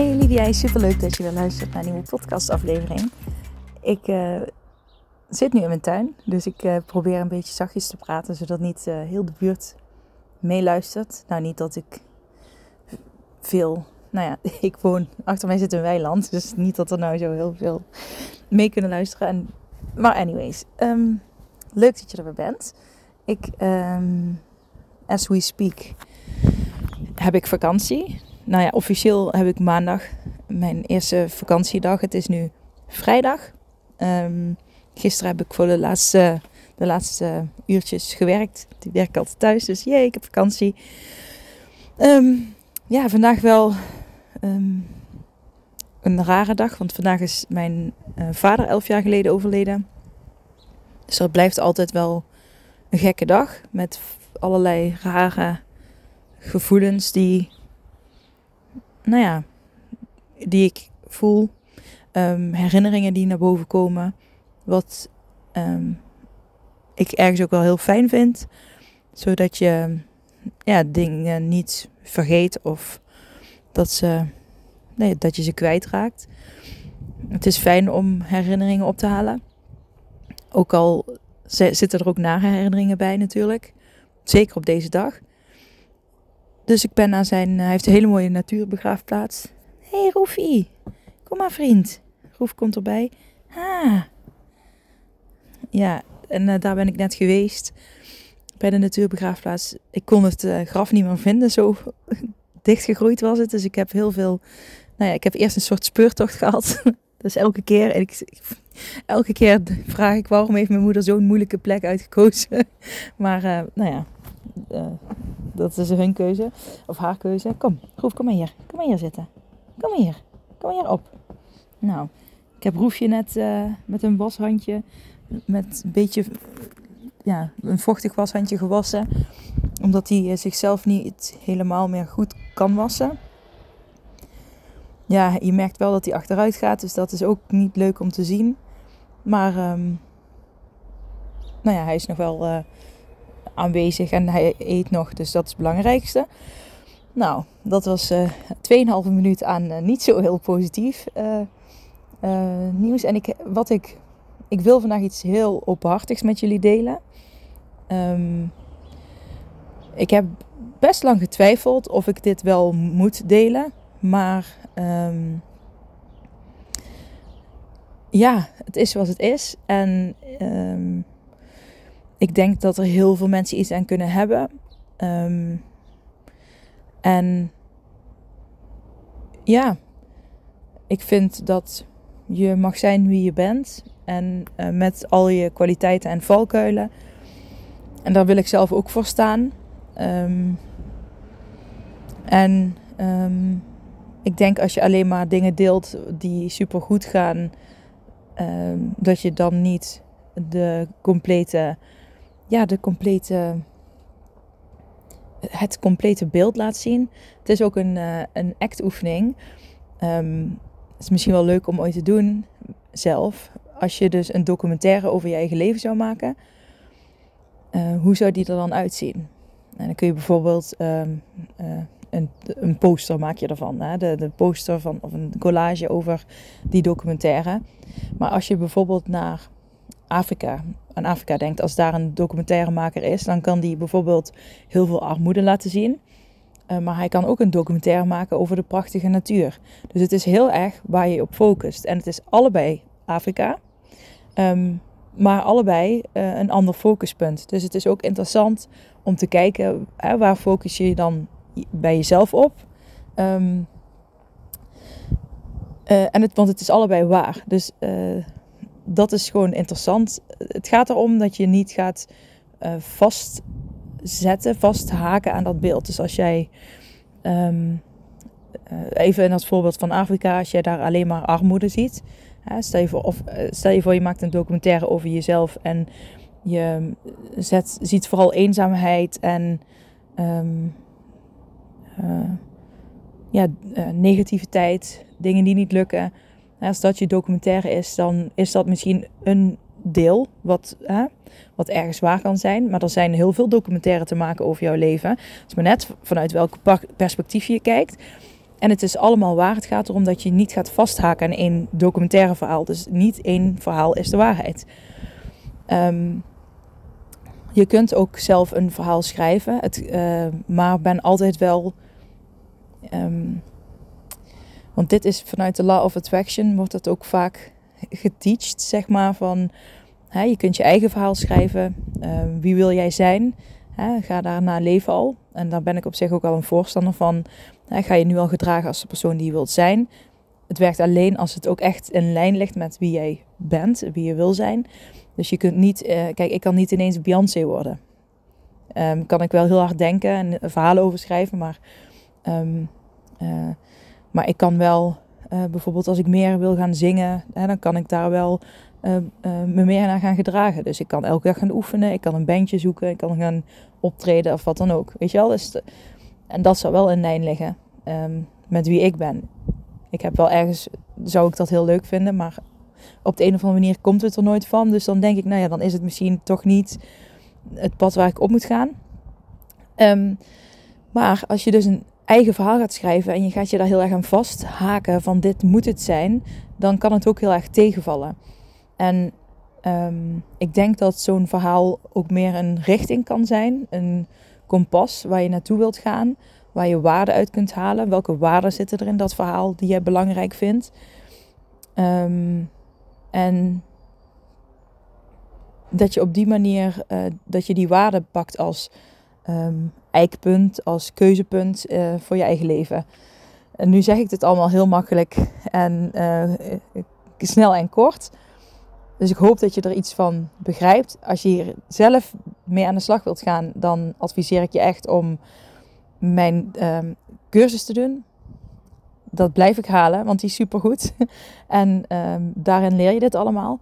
Hey Livia, superleuk dat je weer luistert naar een nieuwe podcastaflevering. Ik uh, zit nu in mijn tuin, dus ik uh, probeer een beetje zachtjes te praten, zodat niet uh, heel de buurt meeluistert. Nou, niet dat ik veel, nou ja, ik woon, achter mij zit een weiland, dus niet dat er nou zo heel veel mee kunnen luisteren. En, maar anyways, um, leuk dat je er weer bent. Ik, um, as we speak, heb ik vakantie nou ja, officieel heb ik maandag mijn eerste vakantiedag. Het is nu vrijdag. Um, gisteren heb ik voor de laatste, de laatste uurtjes gewerkt. Ik werk altijd thuis, dus jee, ik heb vakantie. Um, ja, vandaag wel um, een rare dag, want vandaag is mijn uh, vader elf jaar geleden overleden. Dus dat blijft altijd wel een gekke dag met allerlei rare gevoelens die nou ja, die ik voel. Um, herinneringen die naar boven komen. Wat um, ik ergens ook wel heel fijn vind. Zodat je ja, dingen niet vergeet of dat, ze, nee, dat je ze kwijtraakt. Het is fijn om herinneringen op te halen. Ook al zitten er ook nare herinneringen bij natuurlijk. Zeker op deze dag. Dus ik ben naar zijn. Hij heeft een hele mooie natuurbegraafplaats. Hé hey, Roefie, kom maar vriend. Roef komt erbij. Ah. Ja, en uh, daar ben ik net geweest. Bij de natuurbegraafplaats. Ik kon het uh, graf niet meer vinden. Zo dicht gegroeid was het. Dus ik heb heel veel. Nou ja, ik heb eerst een soort speurtocht gehad. dus elke keer. Elke keer vraag ik waarom heeft mijn moeder zo'n moeilijke plek uitgekozen. maar nou ja, uh, dat is hun keuze. Of haar keuze. Kom, Roef, kom maar hier. Kom maar hier zitten. Kom maar hier. Kom hier op. Nou, ik heb Roefje net uh, met een washandje, met een beetje, ja, een vochtig washandje gewassen. Omdat hij zichzelf niet helemaal meer goed kan wassen. Ja, je merkt wel dat hij achteruit gaat, dus dat is ook niet leuk om te zien. Maar, um, nou ja, hij is nog wel... aanwezig en hij eet nog, dus dat is het belangrijkste. Nou, dat was uh, eh, 2,5 minuut aan uh, niet zo heel positief uh, nieuws. En ik, wat ik, ik wil vandaag iets heel openhartigs met jullie delen. Um, ik heb best lang getwijfeld of ik dit wel moet delen. Maar um, ja, het is zoals het is. En um, ik denk dat er heel veel mensen iets aan kunnen hebben. Um, en ja, ik vind dat je mag zijn wie je bent. En uh, met al je kwaliteiten en valkuilen. En daar wil ik zelf ook voor staan. Um, en um, ik denk als je alleen maar dingen deelt die super goed gaan, dat je dan niet de complete ja, de complete, het complete beeld laat zien. Het is ook een, uh, een act-oefening. Het is misschien wel leuk om ooit te doen zelf. Als je dus een documentaire over je eigen leven zou maken, uh, hoe zou die er dan uitzien? En dan kun je bijvoorbeeld um, uh, een, een, poster maak je ervan. Hè? De, de poster van, of een collage over die documentaire. Maar als je bijvoorbeeld naar Afrika, aan Afrika denkt, als daar een documentairemaker is, dan kan die bijvoorbeeld heel veel armoede laten zien. Uh, maar hij kan ook een documentaire maken over de prachtige natuur. Dus het is heel erg waar je op focust. En het is allebei Afrika, um, maar allebei uh, een ander focuspunt. Dus het is ook interessant om te kijken waar focus je dan bij jezelf op. Um, uh, en het, want het is allebei waar. Dus dat is gewoon interessant. Het gaat erom dat je niet gaat uh, vastzetten, vasthaken aan dat beeld. Dus als jij um, even in dat voorbeeld van Afrika, als je daar alleen maar armoede ziet. Hè, stel, je voor, of, stel je voor, je maakt een documentaire over jezelf en je zet, ziet vooral eenzaamheid en ehm, ja, negativiteit, dingen die niet lukken. Als dat je documentaire is, dan is dat misschien een deel wat, hè, wat ergens waar kan zijn. Maar er zijn heel veel documentaire te maken over jouw leven. Het is maar net vanuit welk perspectief je kijkt. En het is allemaal waar. Het gaat erom dat je niet gaat vasthaken aan één documentaire verhaal. Dus niet één verhaal is de waarheid. Ehm, je kunt ook zelf een verhaal schrijven. Het, uh, maar ben altijd wel. Ehm, want dit is vanuit de Law of Attraction, wordt dat ook vaak geteacht, zeg maar. Van hè, je kunt je eigen verhaal schrijven. Uh, wie wil jij zijn? Hè, ga daarna leven al. En daar ben ik op zich ook al een voorstander van. Hè, ga je nu al gedragen als de persoon die je wilt zijn. Het werkt alleen als het ook echt in lijn ligt met wie jij bent, wie je wil zijn. Dus je kunt niet, uh, kijk, ik kan niet ineens Beyoncé worden. Um, kan ik wel heel hard denken en verhalen over schrijven, maar, um, uh, maar ik kan wel uh, bijvoorbeeld als ik meer wil gaan zingen, hè, dan kan ik daar wel uh, uh, me meer naar gaan gedragen. Dus ik kan elke dag gaan oefenen, ik kan een bandje zoeken, ik kan gaan optreden of wat dan ook. Weet je wel? Dus en dat zou wel in lijn liggen um, met wie ik ben. Ik heb wel ergens, zou ik dat heel leuk vinden, maar op de een of andere manier komt het er nooit van. Dus dan denk ik, nou ja, dan is het misschien toch niet het pad waar ik op moet gaan. Um, maar als je dus een eigen verhaal gaat schrijven en je gaat je daar heel erg aan vasthaken van dit moet het zijn, dan kan het ook heel erg tegenvallen. En um, ik denk dat zo'n verhaal ook meer een richting kan zijn, een kompas waar je naartoe wilt gaan, waar je waarden uit kunt halen. Welke waarden zitten er in dat verhaal die jij belangrijk vindt? Um, en dat je op die manier uh, dat je die waarden pakt als um, eikpunt, als keuzepunt uh, voor je eigen leven. En nu zeg ik dit allemaal heel makkelijk en uh, snel en kort. Dus ik hoop dat je er iets van begrijpt. Als je hier zelf mee aan de slag wilt gaan, dan adviseer ik je echt om mijn um, cursus te doen. Dat blijf ik halen, want die is supergoed. en um, daarin leer je dit allemaal.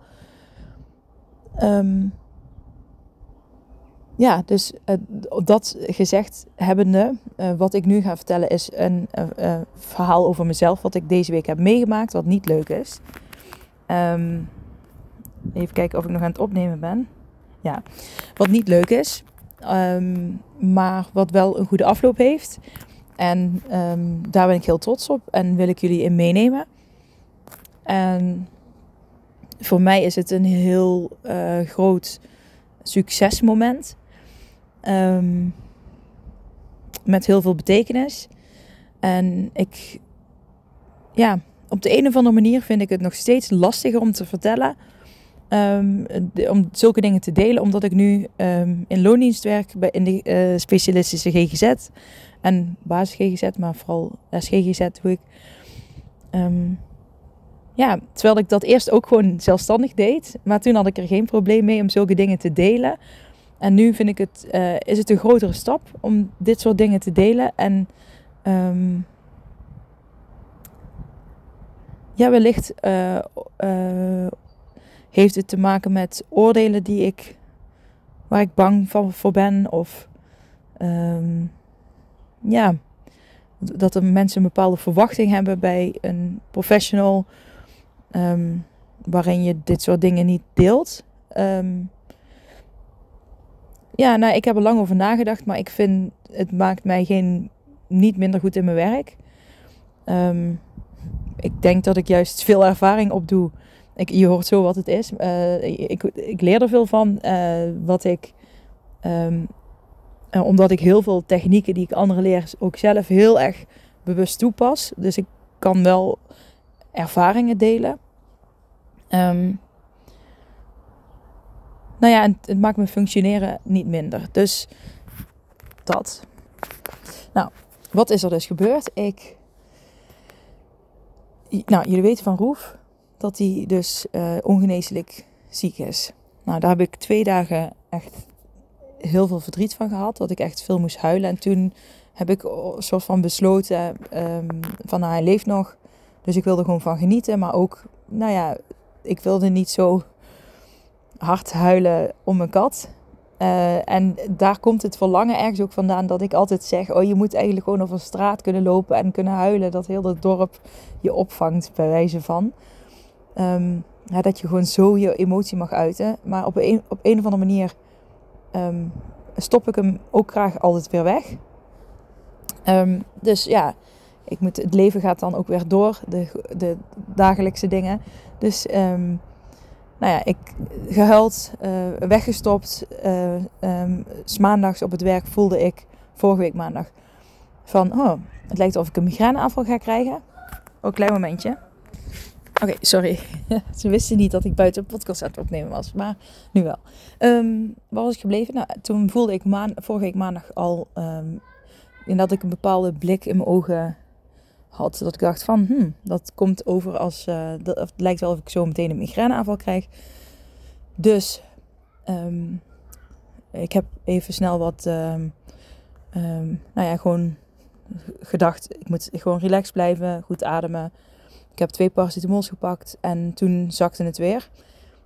Um, ja, dus uh, dat gezegd hebbende, uh, wat ik nu ga vertellen is een uh, verhaal over mezelf, wat ik deze week heb meegemaakt, wat niet leuk is. Um, even kijken of ik nog aan het opnemen ben. Ja, wat niet leuk is, um, maar wat wel een goede afloop heeft. En um, daar ben ik heel trots op en wil ik jullie in meenemen. En voor mij is het een heel groot succesmoment. Um, met heel veel betekenis. En ik, ja, op de een of andere manier vind ik het nog steeds lastiger om te vertellen. Um, om zulke dingen te delen, omdat ik nu um, in loondienst werk bij, in de uh, specialistische GGZ en basis GGZ, maar vooral SGGZ doe ik. Ja, terwijl ik dat eerst ook gewoon zelfstandig deed, maar toen had ik er geen probleem mee om zulke dingen te delen. En nu vind ik het, uh, is het een grotere stap om dit soort dingen te delen. En um, ja, wellicht uh, uh, heeft het te maken met oordelen die ik, waar ik bang van, voor ben. Of um, ja, dat er mensen een bepaalde verwachting hebben bij een professional. Um, waarin je dit soort dingen niet deelt. Um, ja, nou, ik heb er lang over nagedacht, maar ik vind het maakt mij geen, niet minder goed in mijn werk. Um, ik denk dat ik juist veel ervaring opdoe. Ik, je hoort zo wat het is. Uh, ik, ik leer er veel van. Uh, wat ik, um, uh, omdat ik heel veel technieken die ik anderen leer, ook zelf heel erg bewust toepas. Dus ik kan wel ervaringen delen. Um, nou ja, het, maakt mijn functioneren niet minder. Dus dat. Nou, wat is er dus gebeurd? Ik. Nou, jullie weten van Roef dat hij dus uh, ongeneeslijk ziek is. Nou, daar heb ik twee dagen echt heel veel verdriet van gehad. Dat ik echt veel moest huilen. En toen heb ik soort van besloten ehm, van nou, hij leeft nog. Dus ik wilde gewoon van genieten. Maar ook, nou ja, ik wilde niet zo hard huilen om mijn kat. Uh, en daar komt het verlangen ergens ook vandaan dat ik altijd zeg: Oh, je moet eigenlijk gewoon over straat kunnen lopen en kunnen huilen. Dat heel het dorp je opvangt, bij wijze van. Um, ja, dat je gewoon zo je emotie mag uiten. Maar op een, op een of andere manier um, stop ik hem ook graag altijd weer weg. Um, dus ja, ik moet, het leven gaat dan ook weer door, de, de dagelijkse dingen. Dus nou ja, ik gehuild, uh, weggestopt. Uh, op het werk voelde ik, vorige week maandag, van oh, het lijkt alsof ik een migraineaanval ga krijgen. Oh, klein momentje. Oké, sorry. Ze wisten niet dat ik buiten een podcast opnemen was, maar nu wel. Um, waar was ik gebleven? Nou, toen voelde ik vorige week maandag al um, dat ik een bepaalde blik in mijn ogen had. Dat ik dacht van, hmm, dat komt over als, uh, dat, het lijkt wel of ik zo meteen een migraineaanval krijg. Dus um, ik heb even snel wat, um, um, nou ja, gewoon gedacht, ik moet gewoon relaxed blijven, goed ademen. Ik heb twee paracetamols gepakt en toen zakte het weer.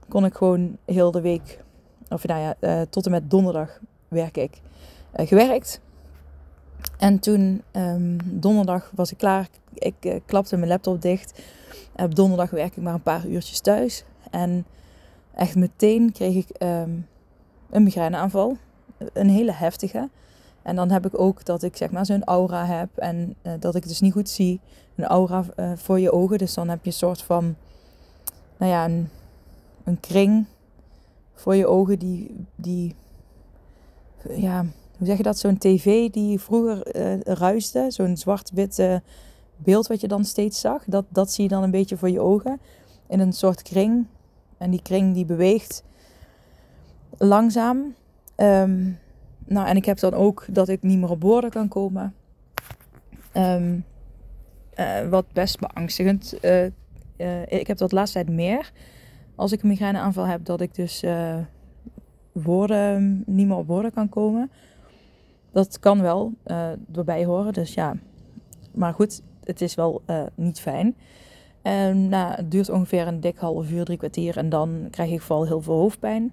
Kon ik gewoon heel de week, of nou ja, uh, tot en met donderdag werk ik, uh, gewerkt. En toen, um, donderdag was ik klaar. Ik uh, klapte mijn laptop dicht. En op donderdag werk ik maar een paar uurtjes thuis. En echt meteen kreeg ik um, een migraineaanval. Een hele heftige. En dan heb ik ook dat ik zeg maar zo'n aura heb. En uh, dat ik dus niet goed zie. Een aura uh, voor je ogen. Dus dan heb je een soort van, nou ja, een, een kring voor je ogen die, die ja, hoe zeg je dat, zo'n tv die vroeger uh, ruiste, zo'n zwart-witte beeld wat je dan steeds zag, dat, dat zie je dan een beetje voor je ogen in een soort kring. En die kring die beweegt langzaam. Um, nou, en ik heb dan ook dat ik niet meer op woorden kan komen. Um, uh, wat best beangstigend. Uh, ik heb dat de laatste tijd meer. Als ik een migraineaanval heb, dat ik dus woorden niet meer op woorden kan komen. Dat kan wel uh, erbij horen, dus ja. Maar goed, het is wel uh, niet fijn. En nou, het duurt ongeveer een dik half uur, drie kwartier. En dan krijg ik vooral heel veel hoofdpijn.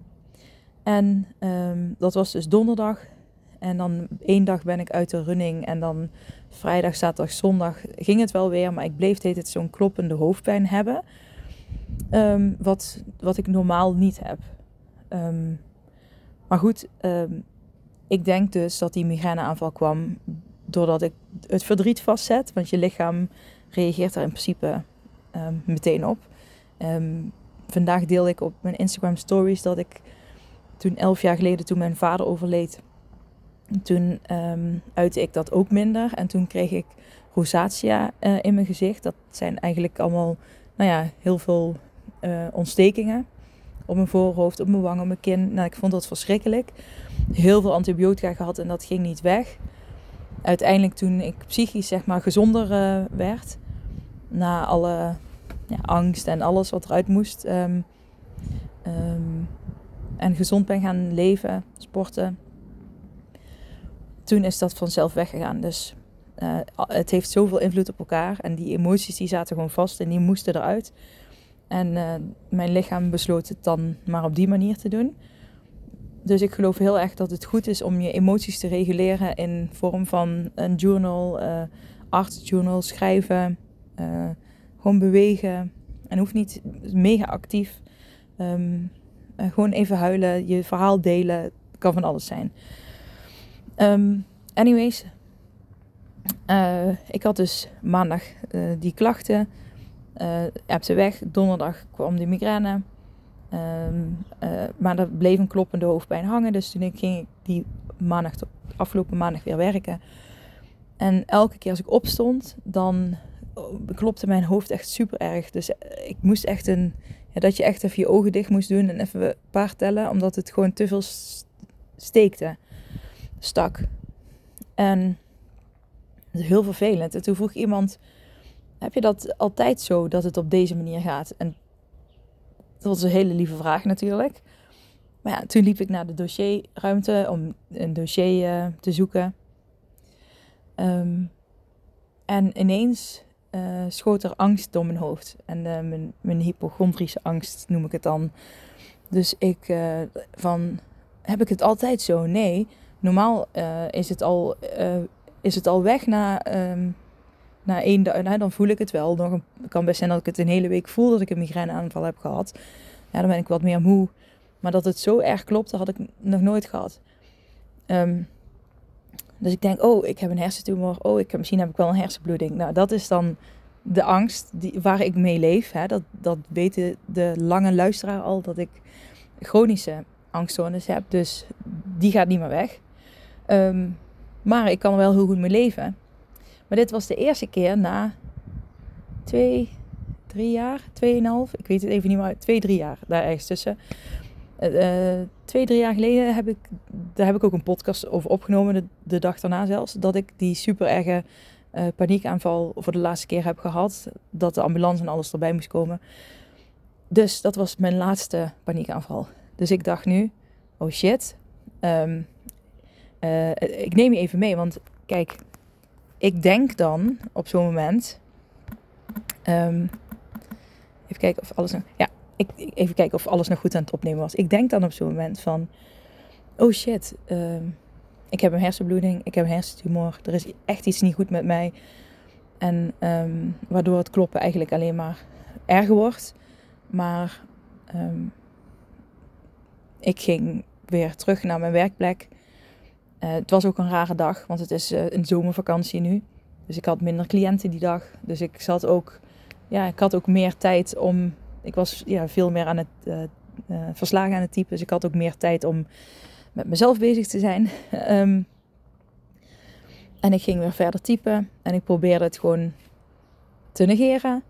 En um, dat was dus donderdag. En dan één dag ben ik uit de running. En dan vrijdag, zaterdag, zondag ging het wel weer. Maar ik bleef het zo'n kloppende hoofdpijn hebben. Um, wat, wat ik normaal niet heb. Maar goed, ik denk dus dat die migraineaanval kwam doordat ik het verdriet vastzet. Want je lichaam reageert daar in principe um, meteen op. Um, vandaag deel ik op mijn Instagram stories dat ik toen elf jaar geleden, toen mijn vader overleed, toen um, uitte ik dat ook minder. En toen kreeg ik rosacea uh, in mijn gezicht. Dat zijn eigenlijk allemaal, nou ja, heel veel uh, ontstekingen. Op mijn voorhoofd, op mijn wang, op mijn kin. Nou, ik vond dat verschrikkelijk heel veel antibiotica gehad en dat ging niet weg. Uiteindelijk toen ik psychisch zeg maar gezonder uh, werd, na alle ja, angst en alles wat eruit moest, um, um, en gezond ben gaan leven, sporten, toen is dat vanzelf weggegaan. Dus uh, het heeft zoveel invloed op elkaar en die emoties die zaten gewoon vast en die moesten eruit. En uh, mijn lichaam besloot het dan maar op die manier te doen. Dus ik geloof heel erg dat het goed is om je emoties te reguleren in vorm van een journal, uh, art journal, schrijven, uh, gewoon bewegen. En hoeft niet mega actief. Uh, gewoon even huilen, je verhaal delen, kan van alles zijn. Um, anyways, ik had dus maandag die klachten, heb ze weg. Donderdag kwam de migraine. Um, uh, maar er bleef een kloppende hoofdpijn hangen. Dus toen ging ik die maandag, afgelopen maandag weer werken. En elke keer als ik opstond, dan oh, klopte mijn hoofd echt super erg. Dus eh, ik moest echt een. Ja, dat je echt even je ogen dicht moest doen en even een paar tellen, omdat het gewoon te veel steekte, stak. En heel vervelend. En toen vroeg iemand: Heb je dat altijd zo dat het op deze manier gaat? En dat was een hele lieve vraag natuurlijk. Maar ja, toen liep ik naar de dossierruimte om een dossier uh, te zoeken. Ehm, en ineens uh, schoot er angst door mijn hoofd. En uh, mijn, mijn hypochondrische angst noem ik het dan. Dus ik van, heb ik het altijd zo? Nee. Normaal is, het al, is het al weg na, um, na één dag. Nou, dan voel ik het wel. Nog een, het kan best zijn dat ik het een hele week voel dat ik een migraineaanval heb gehad. Ja, dan ben ik wat meer moe. Maar dat het zo erg klopt, dat had ik nog nooit gehad. Um, dus ik denk, oh, ik heb een hersentumor. Oh, ik, misschien heb ik wel een hersenbloeding. Nou, dat is dan de angst die, waar ik mee leef. Hè. Dat, dat weten de lange luisteraar al, dat ik chronische angststoornis heb. Dus die gaat niet meer weg. Um, maar ik kan wel heel goed mee leven. Maar dit was de eerste keer na twee, drie jaar, tweeënhalf, ik weet het even niet meer, twee, drie jaar daar ergens tussen. Uh, twee, drie jaar geleden heb ik, daar heb ik ook een podcast over opgenomen, de, dag daarna zelfs, dat ik die super erge uh, paniekaanval voor de laatste keer heb gehad. Dat de ambulance en alles erbij moest komen. Dus dat was mijn laatste paniekaanval. Dus ik dacht nu, oh shit, uh, ik neem je even mee. Want kijk, ik denk dan op zo'n moment. Um, even kijken of alles nog. Ja, ik, even kijken of alles nog goed aan het opnemen was. Ik denk dan op zo'n moment van. Oh shit, um, ik heb een hersenbloeding, ik heb een hersentumor. Er is echt iets niet goed met mij. En um, waardoor het kloppen eigenlijk alleen maar erger wordt. Maar ik ging weer terug naar mijn werkplek. Uh, het was ook een rare dag, want het is uh, een zomervakantie nu. Dus ik had minder cliënten die dag. Dus ik zat ook, ja, ik had ook meer tijd om. Ik was ja, veel meer aan het uh, verslagen aan het typen. Dus ik had ook meer tijd om met mezelf bezig te zijn. um, en ik ging weer verder typen. En ik probeerde het gewoon te negeren.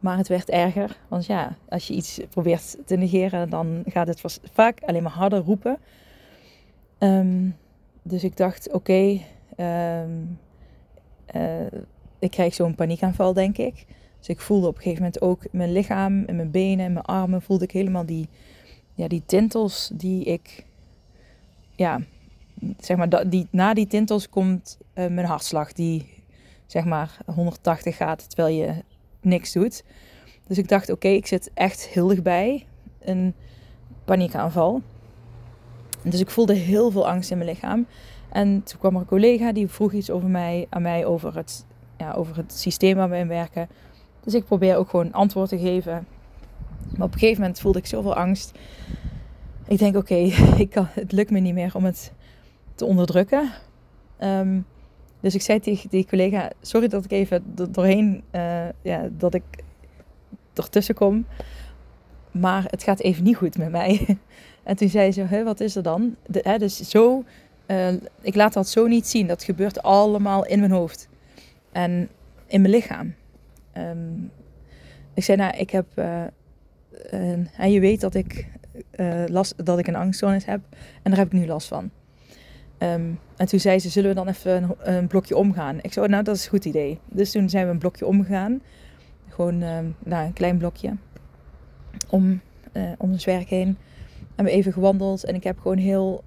Maar het werd erger. Want ja, als je iets probeert te negeren, dan gaat het vaak alleen maar harder roepen. Um, dus ik dacht, oké, um, uh, ik krijg zo'n paniekaanval, denk ik. Dus ik voelde op een gegeven moment ook mijn lichaam en mijn benen en mijn armen, voelde ik helemaal die, ja, die tintels die ik, ja, zeg maar, die, na die tintels komt uh, mijn hartslag die, zeg maar, 180 gaat terwijl je niks doet. Dus ik dacht, oké, ik zit echt heel dichtbij een paniekaanval. Dus ik voelde heel veel angst in mijn lichaam. En toen kwam er een collega die vroeg iets over mij, aan mij over het, ja, over het systeem waar we in werken. Dus ik probeer ook gewoon antwoord te geven. Maar op een gegeven moment voelde ik zoveel angst. Ik denk, oké, okay, het lukt me niet meer om het te onderdrukken. Um, dus ik zei tegen die collega, sorry dat ik even doorheen, uh, ja, dat ik ertussen kom. Maar het gaat even niet goed met mij. En toen zei ze, wat is er dan? Hè, dus zo, uh, ik laat dat zo niet zien. Dat gebeurt allemaal in mijn hoofd. En in mijn lichaam. Um, ik zei, nou, ik heb... Uh, uh, je weet dat ik, last, dat ik een angststoornis heb. En daar heb ik nu last van. Um, en toen zei ze, zullen we dan even een, blokje omgaan? Ik zei, nou, dat is een goed idee. Dus toen zijn we een blokje omgegaan. Gewoon um, nou, een klein blokje. Om, om ons werk heen hebben even gewandeld en ik heb gewoon heel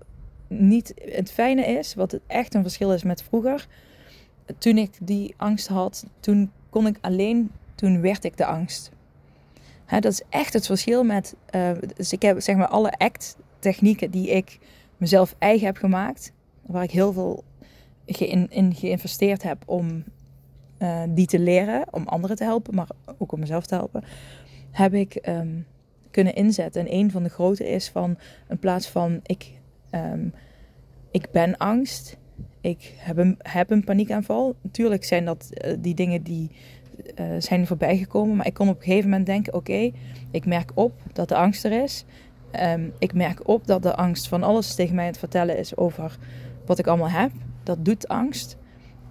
niet. Het fijne is, wat het echt een verschil is met vroeger. Toen ik die angst had, toen kon ik alleen, toen werd ik de angst. Dat is echt het verschil met. Uh, dus ik heb zeg maar alle act-technieken die ik mezelf eigen heb gemaakt, waar ik heel veel in, geïnvesteerd heb om uh, die te leren, om anderen te helpen, maar ook om mezelf te helpen, heb ik um, kunnen inzetten. En een van de grote is van in plaats van ik, um, ik ben angst, ik heb een, heb een paniekaanval. Natuurlijk zijn dat uh, die dingen die uh, zijn voorbij gekomen, maar ik kon op een gegeven moment denken: oké, ik merk op dat de angst er is. Um, ik merk op dat de angst van alles tegen mij aan het vertellen is over wat ik allemaal heb. Dat doet angst.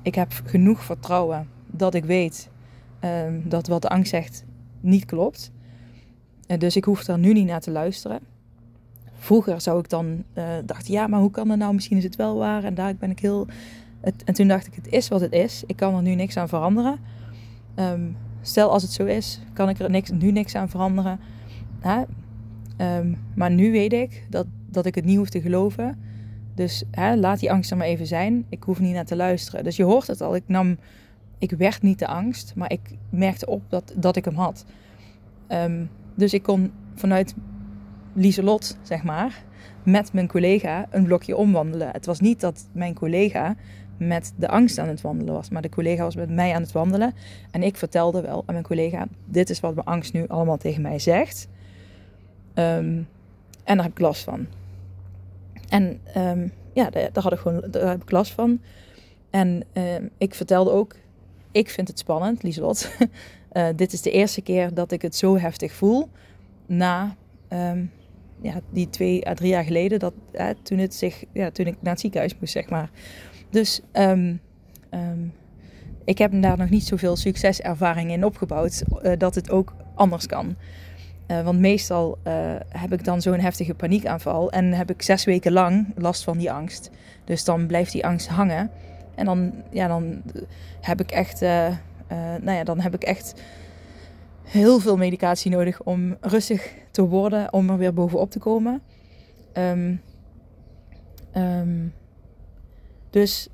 Ik heb genoeg vertrouwen dat ik weet um, dat wat de angst zegt niet klopt. Dus ik hoef daar nu niet naar te luisteren. Vroeger zou ik dan uh, dachten, ja, maar hoe kan dat nou? Misschien is het wel waar. En daar ben ik heel. En toen dacht ik, het is wat het is. Ik kan er nu niks aan veranderen. Um, stel als het zo is, kan ik er niks, nu niks aan veranderen. Hè? Um, maar nu weet ik dat, dat ik het niet hoef te geloven. Dus hè, laat die angst er maar even zijn. Ik hoef niet naar te luisteren. Dus je hoort het al. Ik nam, ik werd niet de angst, maar ik merkte op dat, dat ik hem had. Ehm, dus ik kon vanuit Lieselot, zeg maar, met mijn collega een blokje omwandelen. Het was niet dat mijn collega met de angst aan het wandelen was, maar de collega was met mij aan het wandelen. En ik vertelde wel aan mijn collega: Dit is wat mijn angst nu allemaal tegen mij zegt. Ehm, en daar heb ik last van. En um, ja, daar, had ik gewoon, daar heb ik last van. En um, ik vertelde ook, ik vind het spannend, Lieslot. uh, dit is de eerste keer dat ik het zo heftig voel. Na um, ja, die twee à drie jaar geleden, dat, toen, het zich, ja, toen ik naar het ziekenhuis moest, zeg maar. Dus ik heb daar nog niet zoveel succeservaring in opgebouwd, uh, dat het ook anders kan. Uh, want meestal heb ik dan zo'n heftige paniekaanval en heb ik zes weken lang last van die angst. Dus dan blijft die angst hangen. En dan, ja, dan heb ik echt, uh, nou ja, dan heb ik echt heel veel medicatie nodig om rustig te worden, om er weer bovenop te komen. Um, um, dus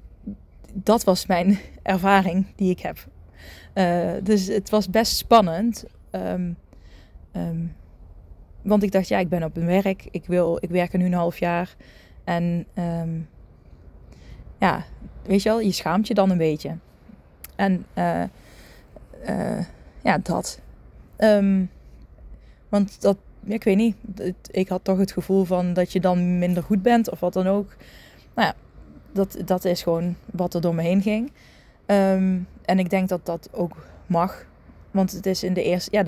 dat was mijn ervaring die ik heb. dus het was best spannend. Um, want ik dacht, ja, ik ben op mijn werk. Ik, wil, ik werk er nu een half jaar. En ja, weet je wel, je schaamt je dan een beetje. En uh, uh, ja, dat. Um, want dat, ik weet niet. Ik had toch het gevoel van dat je dan minder goed bent of wat dan ook. Nou ja, dat, dat is gewoon wat er door me heen ging. Um, en ik denk dat dat ook mag. Want het is in de eerste, ja,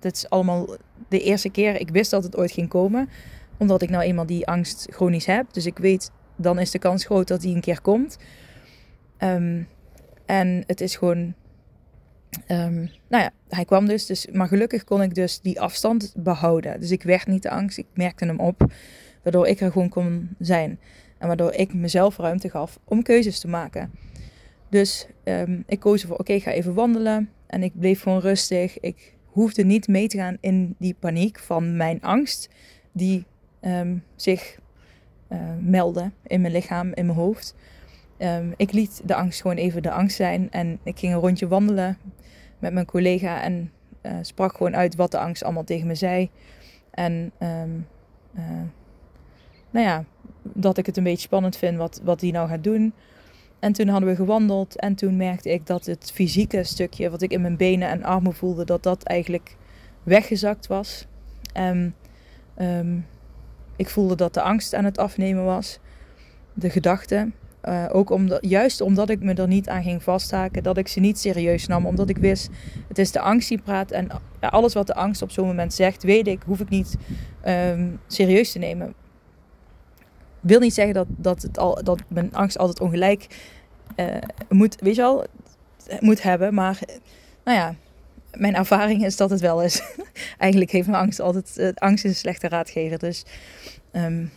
het is allemaal de eerste keer. Ik wist dat het ooit ging komen. Omdat ik nou eenmaal die angst chronisch heb. Dus ik weet, dan is de kans groot dat die een keer komt. Um, en het is gewoon. Um, nou ja, hij kwam dus, dus. Maar gelukkig kon ik dus die afstand behouden. Dus ik werd niet de angst. Ik merkte hem op. Waardoor ik er gewoon kon zijn. En waardoor ik mezelf ruimte gaf om keuzes te maken. Dus um, ik koos ervoor, oké, ik ga even wandelen. En ik bleef gewoon rustig. Ik hoefde niet mee te gaan in die paniek van mijn angst, die um, zich uh, meldde in mijn lichaam, in mijn hoofd. Ik liet de angst gewoon even de angst zijn en ik ging een rondje wandelen met mijn collega en uh, sprak gewoon uit wat de angst allemaal tegen me zei. En um, uh, nou ja, dat ik het een beetje spannend vind wat, wat die nou gaat doen. En toen hadden we gewandeld en toen merkte ik dat het fysieke stukje wat ik in mijn benen en armen voelde, dat dat eigenlijk weggezakt was. En um, ik voelde dat de angst aan het afnemen was, de gedachten. Uh, ook omdat, juist omdat ik me er niet aan ging vasthaken, dat ik ze niet serieus nam, omdat ik wist, het is de angst die praat en alles wat de angst op zo'n moment zegt, weet ik, hoef ik niet um, serieus te nemen wil niet zeggen dat, dat, het al, dat mijn angst altijd ongelijk uh, moet, weet je wel, moet hebben. Maar nou ja, mijn ervaring is dat het wel is. Eigenlijk heeft mijn angst altijd, uh, angst is een slechte raadgever. Dus um,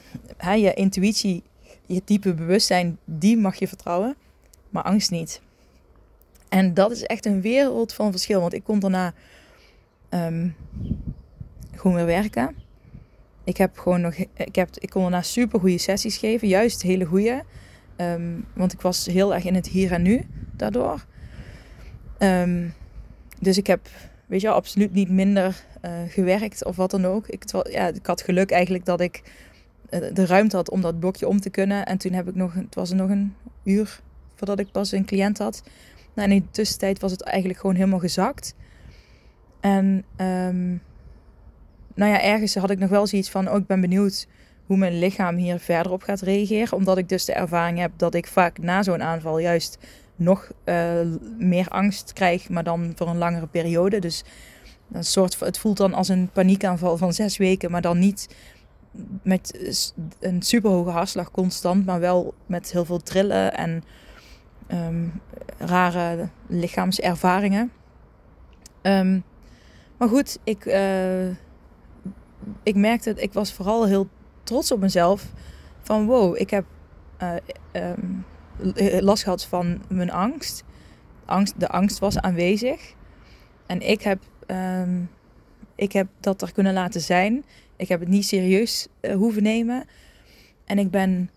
je intuïtie, je diepe bewustzijn, die mag je vertrouwen. Maar angst niet. En dat is echt een wereld van verschil. Want ik kon daarna um, gewoon weer werken. Ik heb gewoon nog, ik, heb, ik kon daarna super goede sessies geven, juist hele goede. Um, want ik was heel erg in het hier en nu daardoor. Um, dus ik heb, weet je, absoluut niet minder uh, gewerkt of wat dan ook. Ik, ja, ik had geluk eigenlijk dat ik de ruimte had om dat blokje om te kunnen. En toen heb ik nog, het was nog een uur voordat ik pas een cliënt had. Nou, in de tussentijd was het eigenlijk gewoon helemaal gezakt. En um, nou ja, ergens had ik nog wel zoiets van, oh, ik ben benieuwd hoe mijn lichaam hier verder op gaat reageren. Omdat ik dus de ervaring heb dat ik vaak na zo'n aanval juist nog uh, meer angst krijg, maar dan voor een langere periode. Dus een soort, het voelt dan als een paniekaanval van zes weken, maar dan niet met een superhoge hartslag constant, maar wel met heel veel trillen en um, rare lichaamservaringen. Um, maar goed, ik, uh, ik merkte, ik was vooral heel trots op mezelf. Van wow, ik heb uh, um, last gehad van mijn angst. angst. De angst was aanwezig. En ik heb, ik heb dat er kunnen laten zijn. Ik heb het niet serieus uh, hoeven nemen. En ik ben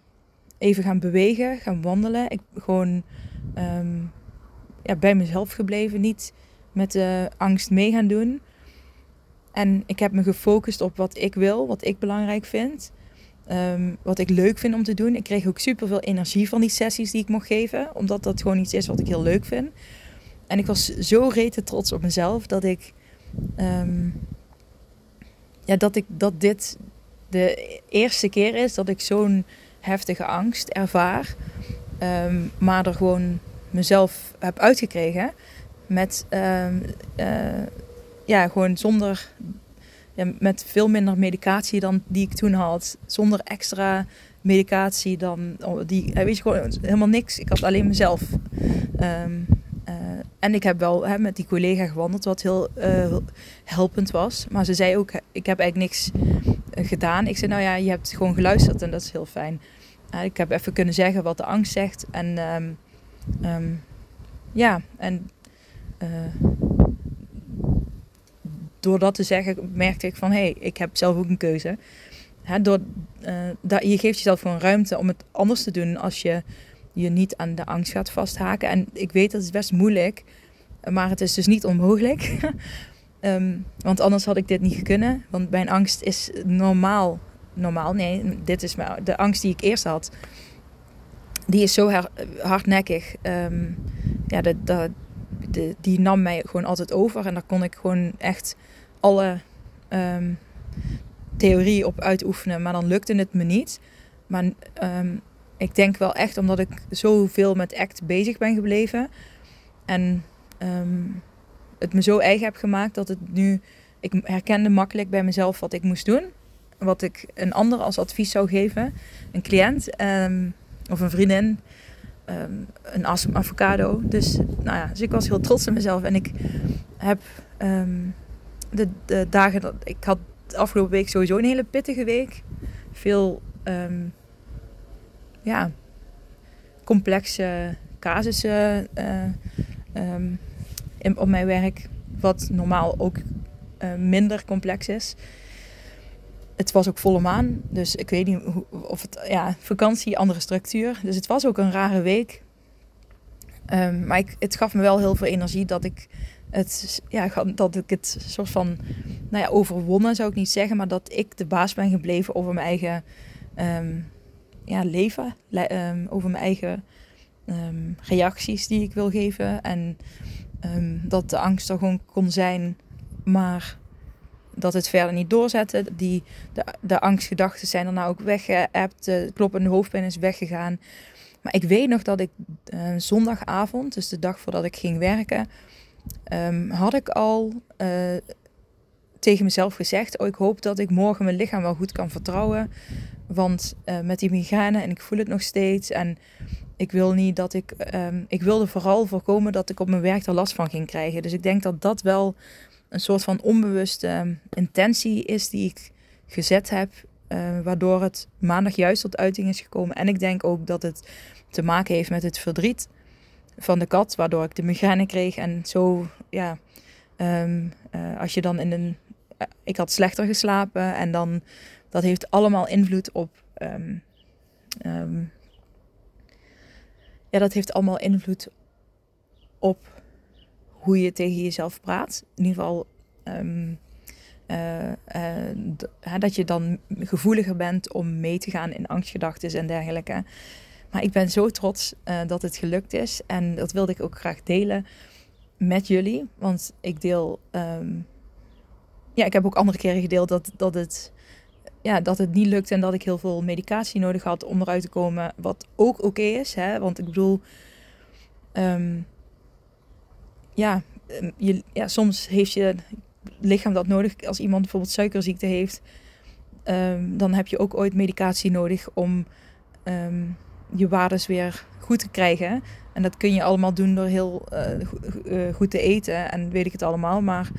even gaan bewegen, gaan wandelen. Ik gewoon ehm, ja, bij mezelf gebleven, niet met de angst mee gaan doen. En ik heb me gefocust op wat ik wil, wat ik belangrijk vind. Ehm, wat ik leuk vind om te doen. Ik kreeg ook super veel energie van die sessies die ik mocht geven. Omdat dat gewoon iets is wat ik heel leuk vind. En ik was zo rete trots op mezelf dat ik. Ehm, ja, dat ik dat dit de eerste keer is dat ik zo'n heftige angst ervaar. Ehm, maar er gewoon mezelf heb uitgekregen. Met uh, ja, gewoon zonder ja, met veel minder medicatie dan die ik toen had. Zonder extra medicatie dan oh, die. Weet je gewoon helemaal niks. Ik had alleen mezelf. Uh, en ik heb wel hè, met die collega gewandeld, wat heel uh, helpend was. Maar ze zei ook: Ik heb eigenlijk niks uh, gedaan. Ik zei: Nou ja, je hebt gewoon geluisterd en dat is heel fijn. ik heb even kunnen zeggen wat de angst zegt. En um, um, ja, en door dat te zeggen merkte ik van hé, hey, ik heb zelf ook een keuze. Hè, door, dat, je geeft jezelf gewoon ruimte om het anders te doen als je je niet aan de angst gaat vasthaken. En ik weet dat is best moeilijk, maar het is dus niet onmogelijk. um, want anders had ik dit niet kunnen. Want mijn angst is normaal. Normaal, nee, dit is maar de angst die ik eerst had. Die is zo hardnekkig. Um, ja, dat, de, die nam mij gewoon altijd over. En daar kon ik gewoon echt alle um, theorie op uitoefenen. Maar dan lukte het me niet. Maar ik denk wel echt omdat ik zoveel met act bezig ben gebleven. En um, het me zo eigen heb gemaakt dat het nu... Ik herkende makkelijk bij mezelf wat ik moest doen. Wat ik een ander als advies zou geven. Een cliënt of een vriendin um, een avocado. Dus, nou ja, dus ik was heel trots op mezelf. En ik heb de, de, dagen dat ik had afgelopen week sowieso een hele pittige week. Veel ja, complexe casussen uh, in, op mijn werk. Wat normaal ook uh, minder complex is het was ook volle maan. Dus ik weet niet of het, ja, vakantie, andere structuur. Dus het was ook een rare week. Um, maar ik, het gaf me wel heel veel energie dat ik het, ja, dat ik het soort van, nou ja, overwonnen zou ik niet zeggen, maar dat ik de baas ben gebleven over mijn eigen um, ja, leven, um, over mijn eigen reacties die ik wil geven. En dat de angst er gewoon kon zijn, maar dat het verder niet doorzetten. Die, de, de angstgedachten zijn er nou ook weggeëpt. De kloppende hoofdpijn is weggegaan. Maar ik weet nog dat ik zondagavond, dus de dag voordat ik ging werken, had ik al uh, tegen mezelf gezegd: Oh, ik hoop dat ik morgen mijn lichaam wel goed kan vertrouwen. Want uh, met die migraine en ik voel het nog steeds. En ik wil niet dat ik. Um, ik wilde vooral voorkomen dat ik op mijn werk er last van ging krijgen. Dus ik denk dat dat wel een soort van onbewuste intentie is die ik gezet heb, uh, waardoor het maandag juist tot uiting is gekomen. En ik denk ook dat het te maken heeft met het verdriet van de kat, waardoor ik de migraine kreeg. En zo, ja, um, uh, als je dan in een. Uh, ik had slechter geslapen en dan. Dat heeft allemaal invloed op. Um, um, ja, dat heeft allemaal invloed op hoe je tegen jezelf praat. In ieder geval um, uh, uh, dat je dan gevoeliger bent om mee te gaan in angstgedachten en dergelijke. Maar ik ben zo trots dat het gelukt is. En dat wilde ik ook graag delen met jullie. Want ik deel. Ja, ik heb ook andere keren gedeeld dat, dat, het, ja, dat het niet lukt en dat ik heel veel medicatie nodig had om eruit te komen. Wat ook oké is. Hè? Want ik bedoel. Um, ja, ehm, je, ja, soms heeft je lichaam dat nodig. Als iemand bijvoorbeeld suikerziekte heeft, um, dan heb je ook ooit medicatie nodig om je waardes weer goed te krijgen. En dat kun je allemaal doen door heel uh, goed te eten en weet ik het allemaal. Maar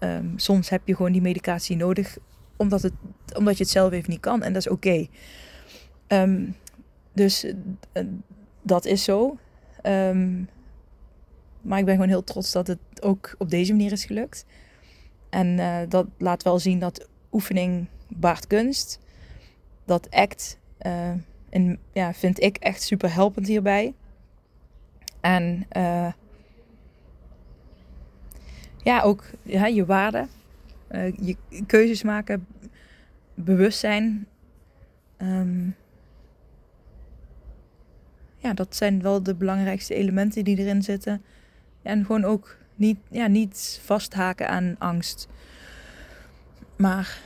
um, soms heb je gewoon die medicatie nodig omdat, het, omdat je het zelf even niet kan. En dat is oké. Okay. dus uh, dat is zo. Um, maar ik ben gewoon heel trots dat het ook op deze manier is gelukt. En uh, dat laat wel zien dat oefening baart kunst. Dat act uh, ja, vind ik echt super helpend hierbij. En ja, ook ja, je waarde, uh, je keuzes maken, bewustzijn. Um, ja, dat zijn wel de belangrijkste elementen die erin zitten. En gewoon ook niet, ja, niet vasthaken aan angst. Maar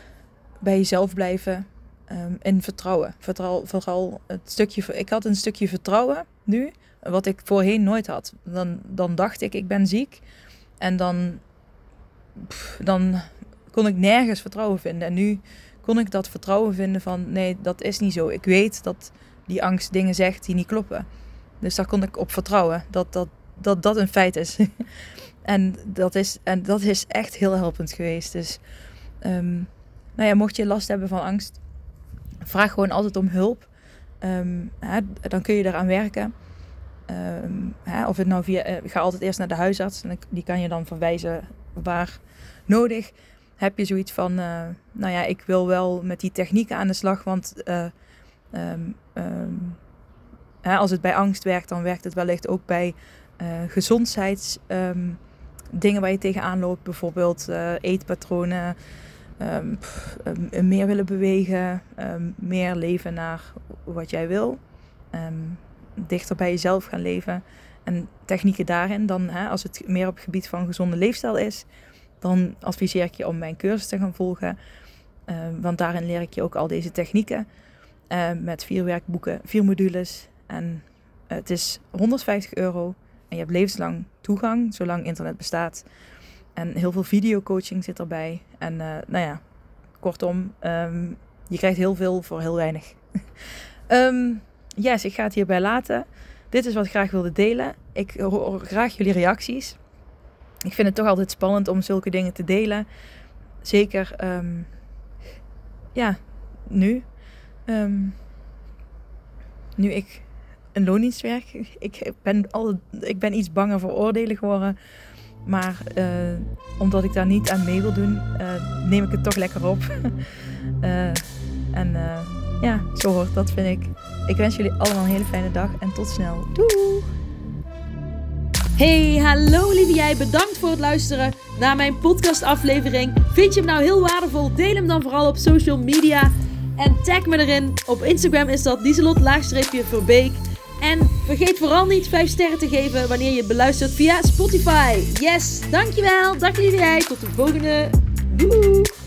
bij jezelf blijven um, en vertrouwen. Vertrouw, vooral het stukje. Ik had een stukje vertrouwen nu, wat ik voorheen nooit had. Dan, dan dacht ik, ik ben ziek. En dan, dan kon ik nergens vertrouwen vinden. En nu kon ik dat vertrouwen vinden van nee, dat is niet zo. Ik weet dat die angst dingen zegt die niet kloppen. Dus daar kon ik op vertrouwen dat dat, dat, dat een feit is. en, dat is en dat is echt heel helpend geweest. Dus um, nou ja, mocht je last hebben van angst, vraag gewoon altijd om hulp. Um, hè, dan kun je eraan werken. Um, hè, of het nou via, uh, ga altijd eerst naar de huisarts en die kan je dan verwijzen waar nodig. Heb je zoiets van, uh, nou ja, ik wil wel met die technieken aan de slag, want uh, um, hè, als het bij angst werkt, dan werkt het wellicht ook bij gezondheidsdingen waar je tegenaan loopt, bijvoorbeeld eetpatronen. Meer willen bewegen, meer leven naar wat jij wil, dichter bij jezelf gaan leven en technieken daarin. Dan, hè, als het meer op het gebied van gezonde leefstijl is, dan adviseer ik je om mijn cursus te gaan volgen. want daarin leer ik je ook al deze technieken met vier werkboeken, vier modules. En het is 150 euro en je hebt levenslang toegang, zolang internet bestaat. En heel veel videocoaching zit erbij. En uh, nou ja, kortom, um, je krijgt heel veel voor heel weinig. yes, ik ga het hierbij laten. Dit is wat ik graag wilde delen. Ik hoor graag jullie reacties. Ik vind het toch altijd spannend om zulke dingen te delen. Zeker, um, ja, nu. nu ik een loondienst werk. Ik ben, al, ik ben iets banger voor oordelen geworden. Maar uh, omdat ik daar niet aan mee wil doen, uh, neem ik het toch lekker op. uh, en ja, zo hoort dat, vind ik. Ik wens jullie allemaal een hele fijne dag en tot snel. Doei! Hey, hallo lieve jij. Bedankt voor het luisteren naar mijn podcastaflevering. Vind je hem nou heel waardevol? Deel hem dan vooral op social media. En tag me erin. Op Instagram is dat Lieselot-Verbeek. En vergeet vooral niet 5 sterren te geven wanneer je beluistert via Spotify. Yes, dankjewel. Dag lieve jij. Tot de volgende. Doei.